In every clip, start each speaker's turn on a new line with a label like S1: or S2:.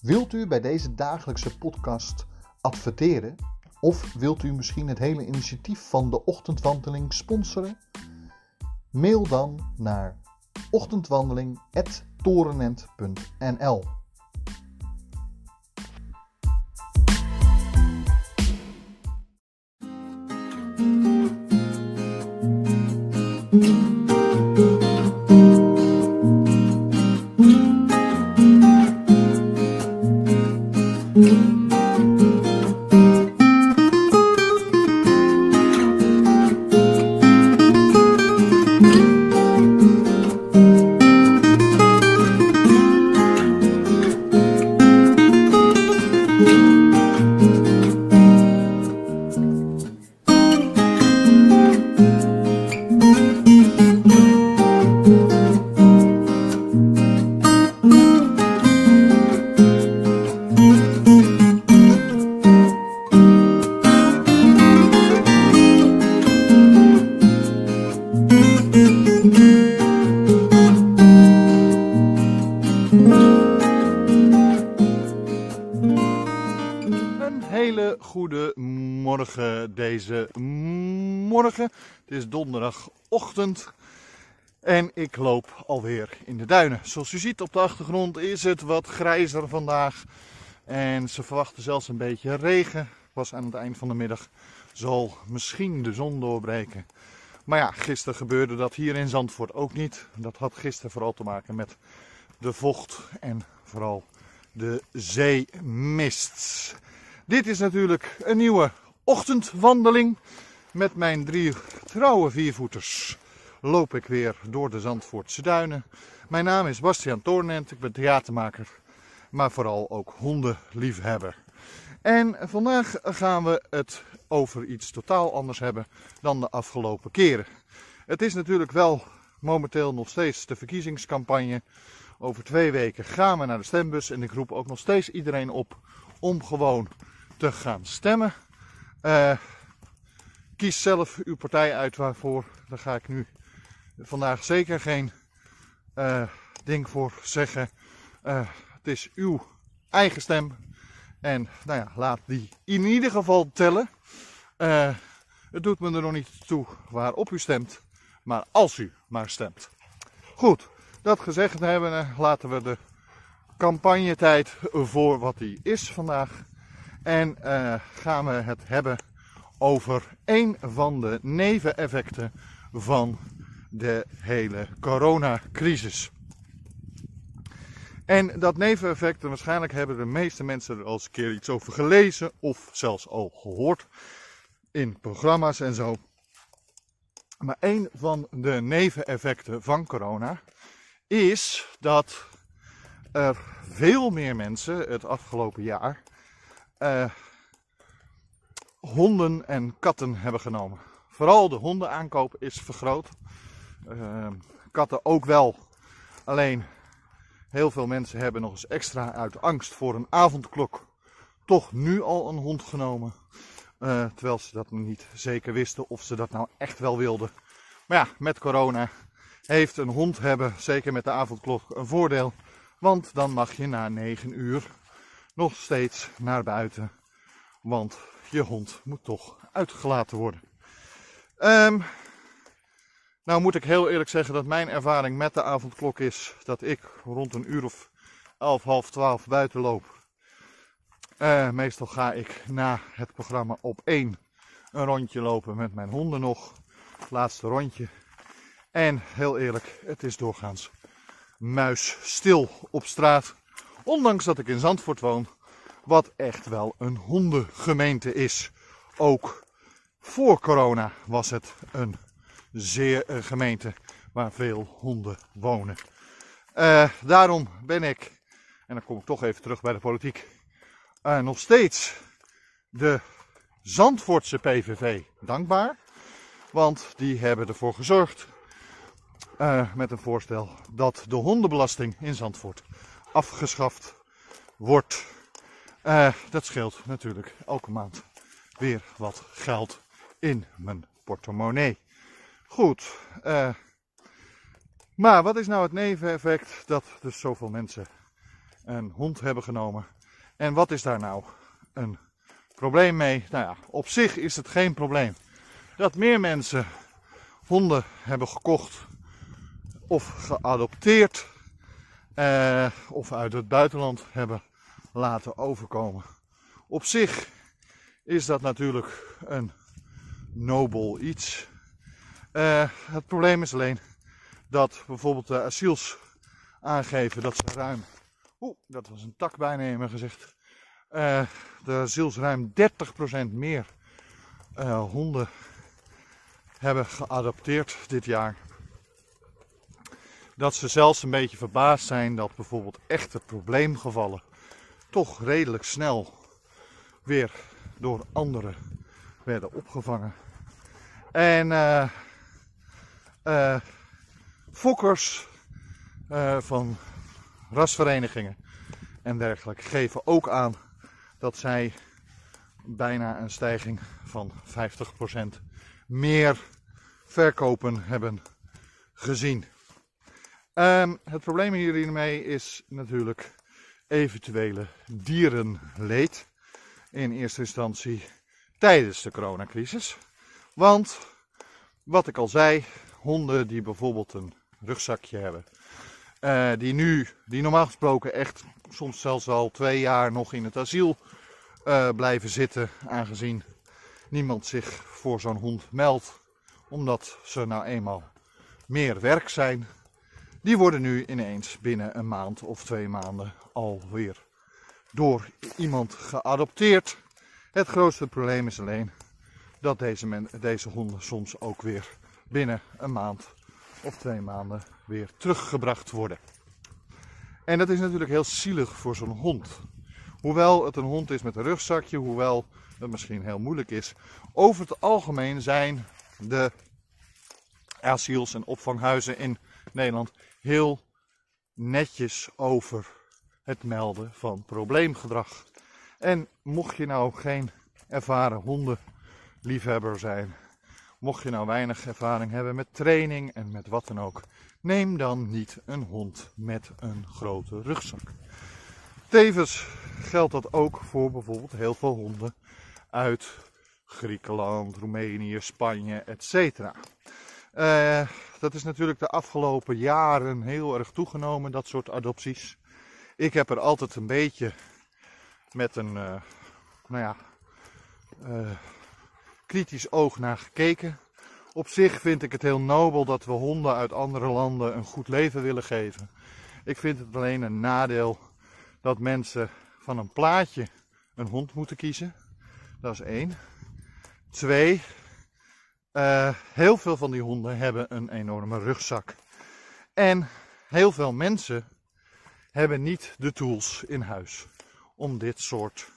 S1: Wilt u bij deze dagelijkse podcast adverteren? Of wilt u misschien het hele initiatief van de ochtendwandeling sponsoren? Mail dan naar ochtendwandeling.torenent.nl donderdagochtend en ik loop alweer in de duinen. Zoals u ziet op de achtergrond is het wat grijzer vandaag en ze verwachten zelfs een beetje regen. Pas aan het eind van de middag zal misschien de zon doorbreken. Maar ja, gisteren gebeurde dat hier in Zandvoort ook niet. Dat had gisteren vooral te maken met de vocht en vooral de zeemist. Dit is natuurlijk een nieuwe ochtendwandeling. Met mijn drie trouwe viervoeters loop ik weer door de Zandvoortse duinen. Mijn naam is Bastiaan Toornent, ik ben theatermaker, maar vooral ook hondenliefhebber. En vandaag gaan we het over iets totaal anders hebben dan de afgelopen keren. Het is natuurlijk wel momenteel nog steeds de verkiezingscampagne. Over twee weken gaan we naar de stembus en ik roep ook nog steeds iedereen op om gewoon te gaan stemmen. Eh, kies zelf uw partij uit waarvoor. Daar ga ik nu vandaag zeker geen eh, ding voor zeggen. Eh, het is uw eigen stem. En nou ja, laat die in ieder geval tellen. Eh, het doet me er nog niet toe waarop u stemt. Maar als u maar stemt. Goed, dat gezegd hebben, laten we de campagnetijd voor wat die is vandaag. En gaan we het hebben over een van de neveneffecten van de hele coronacrisis. En dat neveneffect, waarschijnlijk hebben de meeste mensen er al eens een keer iets over gelezen of zelfs al gehoord in programma's en zo. Maar een van de neveneffecten van corona is dat er veel meer mensen het afgelopen jaar eh, honden en katten hebben genomen. Vooral de hondenaankoop is vergroot. Eh, katten ook wel. Alleen heel veel mensen hebben nog eens extra uit angst voor een avondklok toch nu al een hond genomen. Eh, terwijl ze dat niet zeker wisten of ze dat nou echt wel wilden. Maar ja, met corona heeft een hond hebben, zeker met de avondklok, een voordeel. Want dan mag je na 9 uur nog steeds naar buiten. Want je hond moet toch uitgelaten worden. Ehm, nou moet ik heel eerlijk zeggen dat mijn ervaring met de avondklok is dat ik rond een uur of elf, half twaalf buiten loop. Eh, meestal ga ik na het programma op één een rondje lopen met mijn honden nog. Het laatste rondje. En heel eerlijk, het is doorgaans muisstil op straat. Ondanks dat ik in Zandvoort woon, wat echt wel een hondengemeente is. Ook voor corona was het een zeer een gemeente waar veel honden wonen. Eh, daarom ben ik, en dan kom ik toch even terug bij de politiek, eh, nog steeds de Zandvoortse PVV dankbaar. Want die hebben ervoor gezorgd eh, met een voorstel dat de hondenbelasting in Zandvoort afgeschaft wordt. Eh, dat scheelt natuurlijk elke maand weer wat geld in mijn portemonnee. Goed, eh, maar wat is nou het neveneffect dat dus zoveel mensen een hond hebben genomen. En wat is daar nou een probleem mee? Nou ja, op zich is het geen probleem dat meer mensen honden hebben gekocht of geadopteerd eh, of uit het buitenland hebben laten overkomen. Op zich is dat natuurlijk een nobel iets. Uh, het probleem is alleen dat bijvoorbeeld de asiels aangeven dat ze ruim. Oeh, dat was een tak bijna in. Uh, de asiels ruim 30% meer uh, honden hebben geadopteerd dit jaar. Dat ze zelfs een beetje verbaasd zijn dat bijvoorbeeld echte probleemgevallen toch redelijk snel weer door anderen werden opgevangen. En uh, uh, fokkers uh, van rasverenigingen en dergelijke geven ook aan dat zij bijna een stijging van 50% meer verkopen hebben gezien. Um, het probleem hiermee is natuurlijk eventuele dierenleed. In eerste instantie tijdens de coronacrisis. Want, wat ik al zei, honden die bijvoorbeeld een rugzakje hebben. Uh, die nu, die normaal gesproken echt soms zelfs al twee jaar nog in het asiel uh, blijven zitten. Aangezien niemand zich voor zo'n hond meldt. Omdat ze nou eenmaal meer werk zijn. Die worden nu ineens binnen een maand of twee maanden alweer door iemand geadopteerd. Het grootste probleem is alleen dat deze, deze honden soms ook weer binnen een maand of twee maanden weer teruggebracht worden. En dat is natuurlijk heel zielig voor zo'n hond. Hoewel het een hond is met een rugzakje, hoewel het misschien heel moeilijk is. Over het algemeen zijn de asiels en opvanghuizen in Nederland heel netjes over het melden van probleemgedrag. En mocht je nou geen ervaren hondenliefhebber zijn, mocht je nou weinig ervaring hebben met training en met wat dan ook, neem dan niet een hond met een grote rugzak. Tevens geldt dat ook voor bijvoorbeeld heel veel honden uit Griekenland, Roemenië, Spanje, etc. Uh, dat is natuurlijk de afgelopen jaren heel erg toegenomen, dat soort adopties. Ik heb er altijd een beetje met een, uh, nou ja, uh, kritisch oog naar gekeken. Op zich vind ik het heel nobel dat we honden uit andere landen een goed leven willen geven. Ik vind het alleen een nadeel dat mensen van een plaatje een hond moeten kiezen. Dat is één. Twee, uh, heel veel van die honden hebben een enorme rugzak. En heel veel mensen hebben niet de tools in huis om dit soort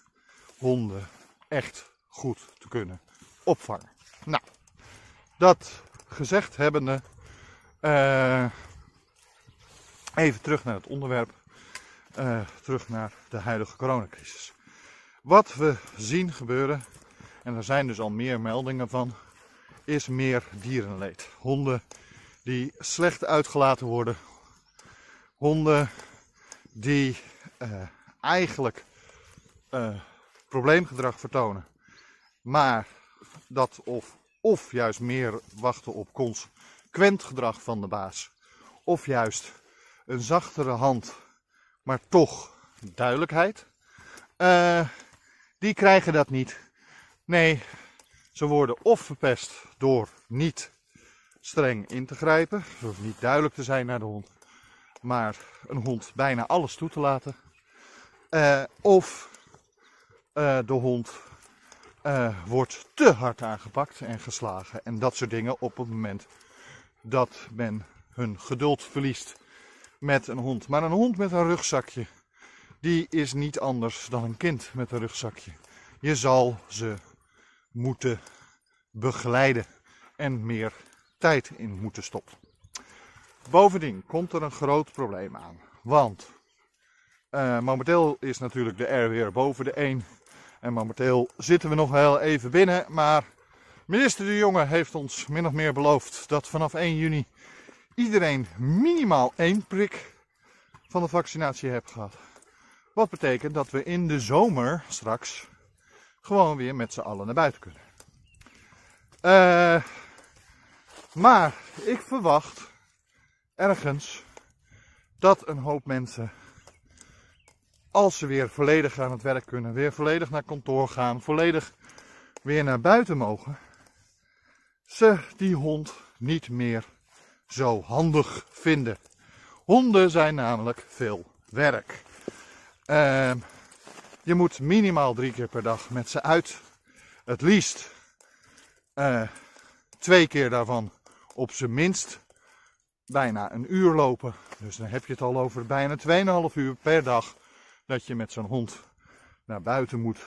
S1: honden echt goed te kunnen opvangen. Nou, dat gezegd hebbende, uh, even terug naar het onderwerp, uh, terug naar de huidige coronacrisis. Wat we zien gebeuren, en er zijn dus al meer meldingen van, is meer dierenleed. Honden die slecht uitgelaten worden. Honden die uh, eigenlijk uh, probleemgedrag vertonen. Maar dat of, of juist meer wachten op consequent gedrag van de baas. Of juist een zachtere hand, maar toch duidelijkheid. Uh, die krijgen dat niet. Nee, ze worden of verpest door niet streng in te grijpen, of niet duidelijk te zijn naar de hond, maar een hond bijna alles toe te laten. Uh, of uh, de hond uh, wordt te hard aangepakt en geslagen en dat soort dingen op het moment dat men hun geduld verliest met een hond. Maar een hond met een rugzakje, die is niet anders dan een kind met een rugzakje. Je zal ze moeten begeleiden en meer tijd in moeten stoppen. Bovendien komt er een groot probleem aan. Want uh, momenteel is natuurlijk de R weer boven de 1. En momenteel zitten we nog wel even binnen. Maar minister De Jonge heeft ons min of meer beloofd dat vanaf 1 juni iedereen minimaal één prik van de vaccinatie heeft gehad. Wat betekent dat we in de zomer straks gewoon weer met z'n allen naar buiten kunnen. Uh, maar ik verwacht ergens dat een hoop mensen, als ze weer volledig aan het werk kunnen, weer volledig naar kantoor gaan, volledig weer naar buiten mogen, ze die hond niet meer zo handig vinden. Honden zijn namelijk veel werk. Uh, je moet minimaal drie keer per dag met ze uit. Het liefst uh, twee keer daarvan op zijn minst bijna een uur lopen. Dus dan heb je het al over bijna 2,5 uur per dag dat je met zo'n hond naar buiten moet.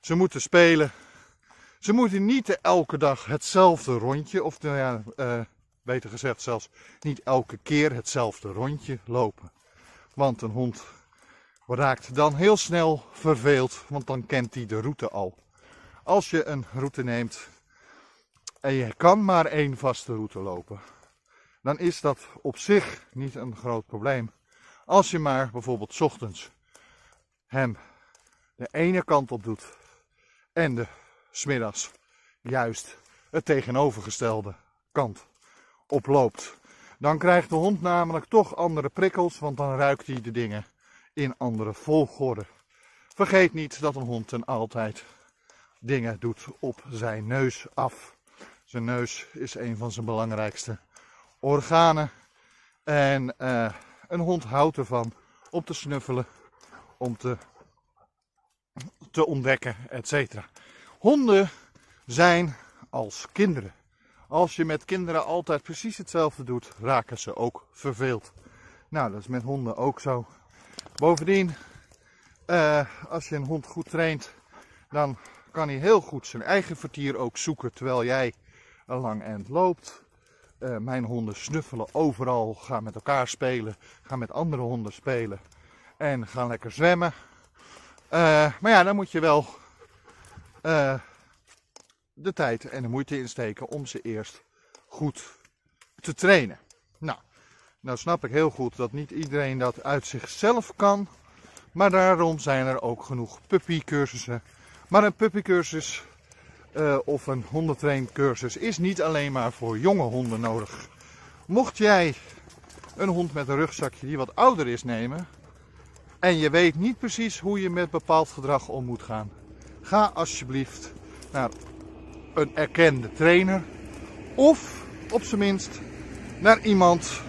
S1: Ze moeten spelen. Ze moeten niet elke dag hetzelfde rondje, of nou ja, uh, beter gezegd zelfs niet elke keer hetzelfde rondje lopen. Want een hond raakt dan heel snel verveeld, want dan kent hij de route al. Als je een route neemt en je kan maar één vaste route lopen, dan is dat op zich niet een groot probleem. Als je maar bijvoorbeeld ochtends hem de ene kant op doet en de smiddags juist het tegenovergestelde kant oploopt. Dan krijgt de hond namelijk toch andere prikkels, want dan ruikt hij de dingen in andere volgorde. Vergeet niet dat een hond ten altijd dingen doet op zijn neus af. Zijn neus is een van zijn belangrijkste organen. En uh, een hond houdt ervan om te snuffelen, om te, te ontdekken, etc. Honden zijn als kinderen. Als je met kinderen altijd precies hetzelfde doet, raken ze ook verveeld. Nou, dat is met honden ook zo. Bovendien, uh, als je een hond goed traint, dan kan hij heel goed zijn eigen vertier ook zoeken terwijl jij lang eind loopt. Uh, mijn honden snuffelen overal, gaan met elkaar spelen, gaan met andere honden spelen en gaan lekker zwemmen. Uh, maar ja, dan moet je wel de tijd en de moeite insteken om ze eerst goed te trainen. Nou, nou snap ik heel goed dat niet iedereen dat uit zichzelf kan. Maar daarom zijn er ook genoeg puppycursussen. Maar een puppycursus uh, of een hondentraincursus is niet alleen maar voor jonge honden nodig. Mocht jij een hond met een rugzakje die wat ouder is nemen en je weet niet precies hoe je met bepaald gedrag om moet gaan, ga alsjeblieft naar een erkende trainer of op zijn minst naar iemand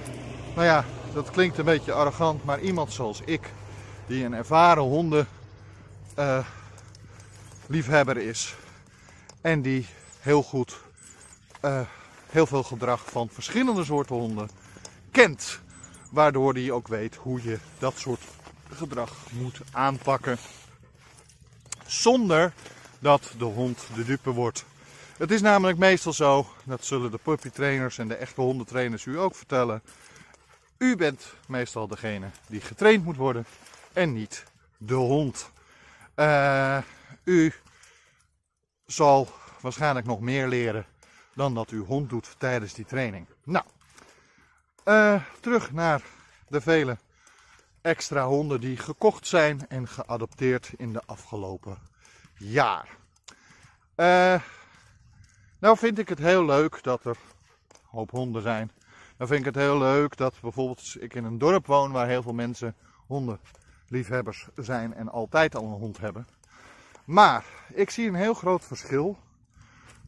S1: nou ja, dat klinkt een beetje arrogant, maar iemand zoals ik, die een ervaren honden liefhebber is en die heel goed uh, heel veel gedrag van verschillende soorten honden kent, waardoor die ook weet hoe je dat soort gedrag moet aanpakken zonder dat de hond de dupe wordt. Het is namelijk meestal zo, dat zullen de puppytrainers en de echte hondentrainers u ook vertellen, u bent meestal degene die getraind moet worden en niet de hond. Uh, u zal waarschijnlijk nog meer leren dan dat uw hond doet tijdens die training. Nou, uh, terug naar de vele extra honden die gekocht zijn en geadopteerd in de afgelopen jaar. Uh, nou vind ik het heel leuk dat er een hoop honden zijn dan vind ik het heel leuk dat bijvoorbeeld ik in een dorp woon waar heel veel mensen hondenliefhebbers zijn en altijd al een hond hebben. Maar ik zie een heel groot verschil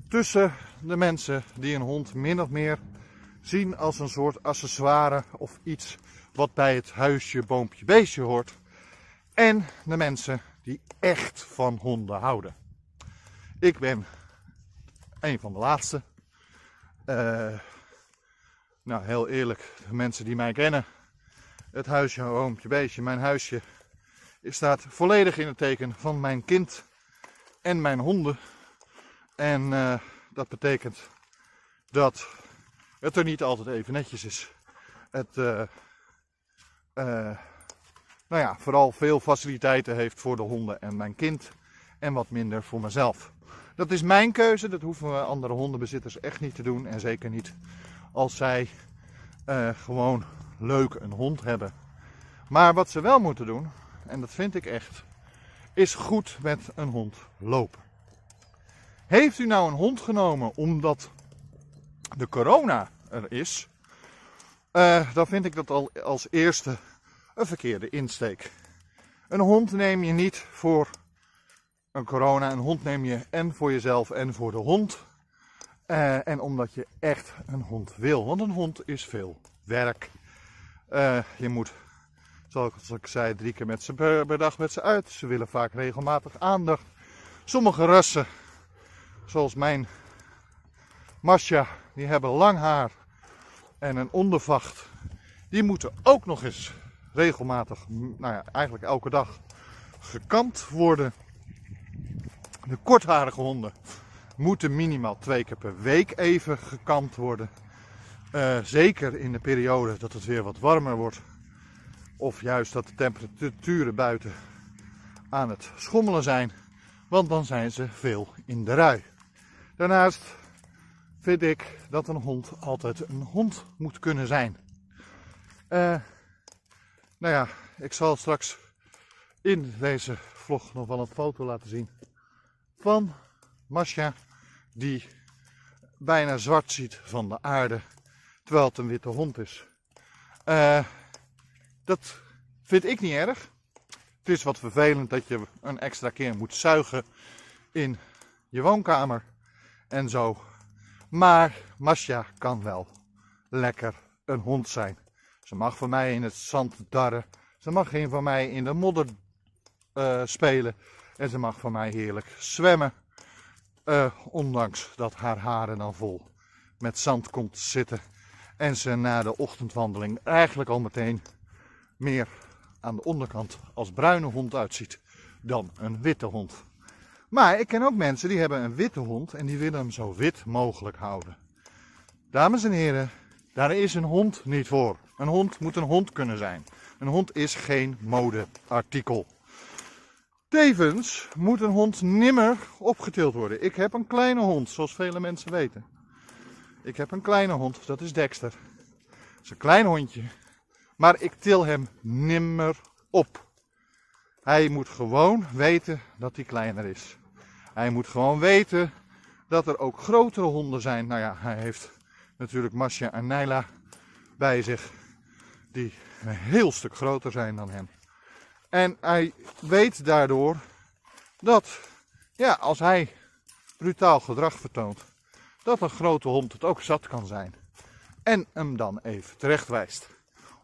S1: tussen de mensen die een hond min of meer zien als een soort accessoire of iets wat bij het huisje, boompje, beestje hoort. En de mensen die echt van honden houden. Ik ben een van de laatste. Uh, nou, heel eerlijk, de mensen die mij kennen, het huisje, oompje, beestje, mijn huisje, staat volledig in het teken van mijn kind en mijn honden. En uh, dat betekent dat het er niet altijd even netjes is. Het, uh, uh, nou ja, vooral veel faciliteiten heeft voor de honden en mijn kind en wat minder voor mezelf. Dat is mijn keuze, dat hoeven andere hondenbezitters echt niet te doen en zeker niet als zij gewoon leuk een hond hebben. Maar wat ze wel moeten doen, en dat vind ik echt, is goed met een hond lopen. Heeft u nou een hond genomen omdat de corona er is, uh, dan vind ik dat al als eerste een verkeerde insteek. Een hond neem je niet voor een corona. Een hond neem je en voor jezelf en voor de hond. Uh, en omdat je echt een hond wil. Want een hond is veel werk. Uh, je moet, zoals ik zei, drie keer met per dag met ze uit. Ze willen vaak regelmatig aandacht. Sommige rassen, zoals mijn Masha, die hebben lang haar en een ondervacht. Die moeten ook nog eens regelmatig, nou ja, eigenlijk elke dag, gekamd worden. De kortharige honden moeten minimaal twee keer per week even gekamd worden. Uh, zeker in de periode dat het weer wat warmer wordt. Of juist dat de temperaturen buiten aan het schommelen zijn. Want dan zijn ze veel in de rui. Daarnaast vind ik dat een hond altijd een hond moet kunnen zijn. Uh, nou ja, ik zal straks in deze vlog nog wel een foto laten zien van Masha die bijna zwart ziet van de aarde terwijl het een witte hond is. Uh, dat vind ik niet erg. Het is wat vervelend dat je een extra keer moet zuigen in je woonkamer en zo. Maar Masha kan wel lekker een hond zijn. Ze mag van mij in het zand darren. Ze mag geen van mij in de modder uh, spelen. En ze mag van mij heerlijk zwemmen. Uh, ondanks dat haar haren dan vol met zand komt te zitten. En ze na de ochtendwandeling eigenlijk al meteen meer aan de onderkant als bruine hond uitziet dan een witte hond. Maar ik ken ook mensen die hebben een witte hond en die willen hem zo wit mogelijk houden. Dames en heren, daar is een hond niet voor. Een hond moet een hond kunnen zijn. Een hond is geen modeartikel. Tevens moet een hond nimmer opgetild worden. Ik heb een kleine hond, zoals vele mensen weten. Ik heb een kleine hond, dat is Dexter. Dat is een klein hondje. Maar ik til hem nimmer op. Hij moet gewoon weten dat hij kleiner is. Hij moet gewoon weten dat er ook grotere honden zijn. Nou ja, hij heeft natuurlijk Masha en Naila bij zich die een heel stuk groter zijn dan hem. En hij weet daardoor dat, ja, als hij brutaal gedrag vertoont, dat een grote hond het ook zat kan zijn. En hem dan even terechtwijst.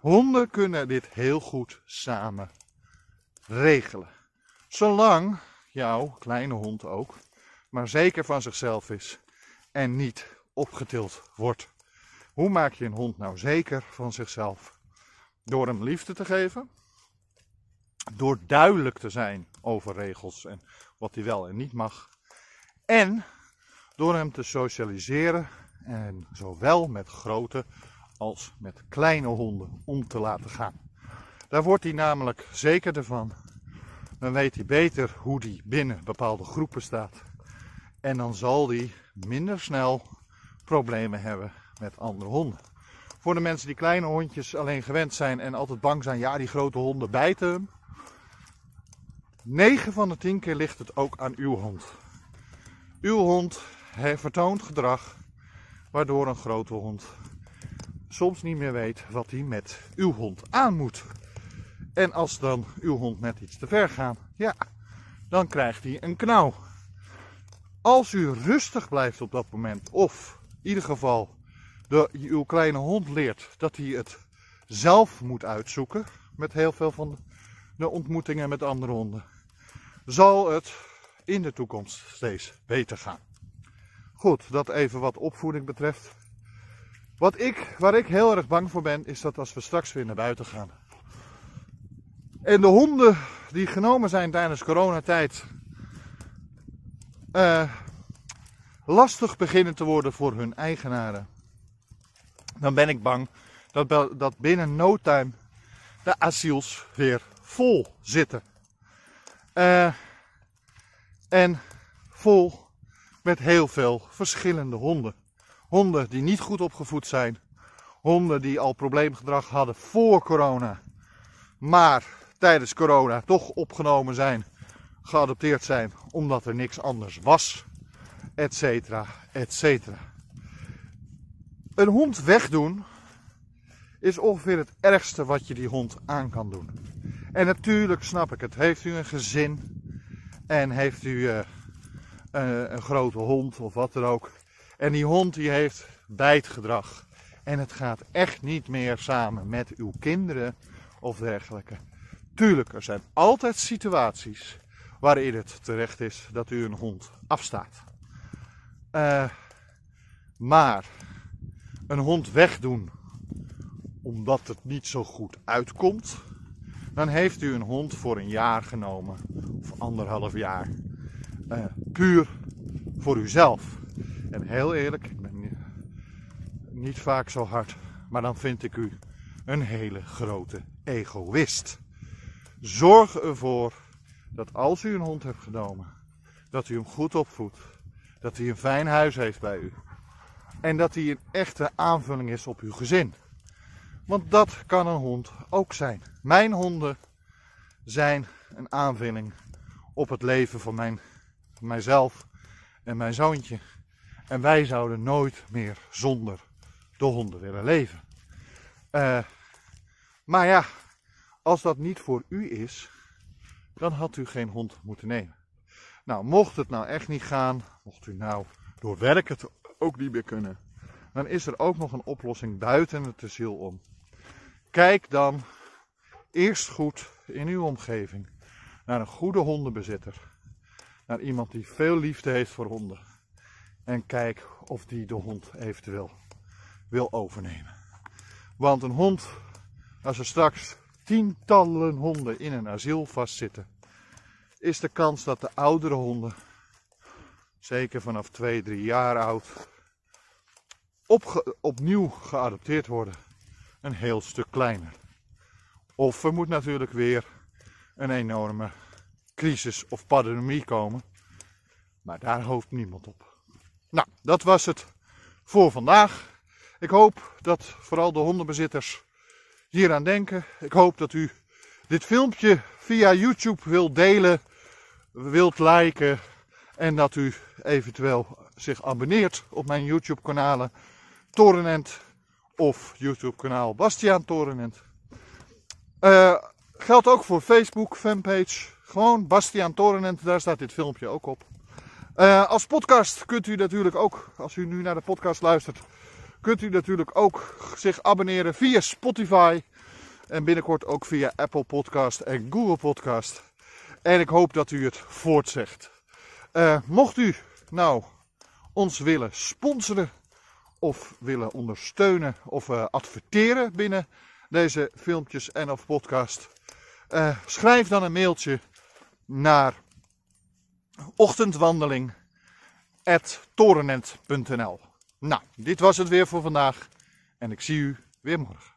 S1: Honden kunnen dit heel goed samen regelen. Zolang jouw kleine hond ook, maar zeker van zichzelf is en niet opgetild wordt. Hoe maak je een hond nou zeker van zichzelf? Door hem liefde te geven, door duidelijk te zijn over regels en wat hij wel en niet mag, en door hem te socialiseren en zowel met grote als met kleine honden om te laten gaan. Daar wordt hij namelijk zeker ervan. Dan weet hij beter hoe hij binnen bepaalde groepen staat. En dan zal hij minder snel problemen hebben met andere honden. Voor de mensen die kleine hondjes alleen gewend zijn en altijd bang zijn, ja, die grote honden bijten hem. 9 van de 10 keer ligt het ook aan uw hond. Uw hond vertoont gedrag waardoor een grote hond soms niet meer weet wat hij met uw hond aan moet. En als dan uw hond net iets te ver gaat, ja, dan krijgt hij een knauw. Als u rustig blijft op dat moment, of in ieder geval de, uw kleine hond leert dat hij het zelf moet uitzoeken, met heel veel van de ontmoetingen met andere honden, zal het in de toekomst steeds beter gaan. Goed, dat even wat opvoeding betreft. Wat ik, waar ik heel erg bang voor ben, is dat als we straks weer naar buiten gaan. En de honden die genomen zijn tijdens coronatijd uh, lastig beginnen te worden voor hun eigenaren. Dan ben ik bang dat, dat binnen no time de asiels weer vol zitten. Uh, en vol met heel veel verschillende honden. Honden die niet goed opgevoed zijn. Honden die al probleemgedrag hadden voor corona. Maar tijdens corona toch opgenomen zijn, geadopteerd zijn, omdat er niks anders was, et cetera, et cetera. Een hond wegdoen is ongeveer het ergste wat je die hond aan kan doen. En natuurlijk snap ik het. Heeft u een gezin en heeft u een, een grote hond of wat dan ook. En die hond die heeft bijtgedrag. En het gaat echt niet meer samen met uw kinderen of dergelijke. Tuurlijk, er zijn altijd situaties waarin het terecht is dat u een hond afstaat. Uh, maar een hond wegdoen omdat het niet zo goed uitkomt, dan heeft u een hond voor een jaar genomen of anderhalf jaar. Uh, puur voor uzelf. En heel eerlijk, ik ben niet vaak zo hard, maar dan vind ik u een hele grote egoïst. Zorg ervoor dat als u een hond hebt genomen, dat u hem goed opvoedt, dat hij een fijn huis heeft bij u en dat hij een echte aanvulling is op uw gezin. Want dat kan een hond ook zijn. Mijn honden zijn een aanvulling op het leven van mijn, mijzelf en mijn zoontje. En wij zouden nooit meer zonder de honden willen leven. Uh, maar ja, als dat niet voor u is, dan had u geen hond moeten nemen. Nou, mocht het nou echt niet gaan, mocht u nou door werk het ook niet meer kunnen, dan is er ook nog een oplossing buiten het asiel om. Kijk dan eerst goed in uw omgeving naar een goede hondenbezitter. Naar iemand die veel liefde heeft voor honden. En kijk of die de hond eventueel wil overnemen. Want een hond, als er straks tientallen honden in een asiel vastzitten, is de kans dat de oudere honden, zeker vanaf 2, 3 jaar oud, opnieuw geadopteerd worden een heel stuk kleiner. Of er moet natuurlijk weer een enorme crisis of pandemie komen. Maar daar hoopt niemand op. Nou, dat was het voor vandaag. Ik hoop dat vooral de hondenbezitters hier aan denken. Ik hoop dat u dit filmpje via YouTube wilt delen, wilt liken en dat u eventueel zich abonneert op mijn YouTube kanalen Torenent of YouTube kanaal Bastiaan Torenent. Uh, geldt ook voor Facebook fanpage. Gewoon Bastiaan Torenent, daar staat dit filmpje ook op. Uh, als podcast kunt u natuurlijk ook, als u nu naar de podcast luistert, kunt u natuurlijk ook zich abonneren via Spotify. En binnenkort ook via Apple Podcast en Google Podcast. En ik hoop dat u het voortzegt. Uh, mocht u nou ons willen sponsoren of willen ondersteunen of uh, adverteren binnen deze filmpjes en of podcast. Schrijf dan een mailtje naar ochtendwandeling.torenent.nl Nou, dit was het weer voor vandaag en ik zie u weer morgen.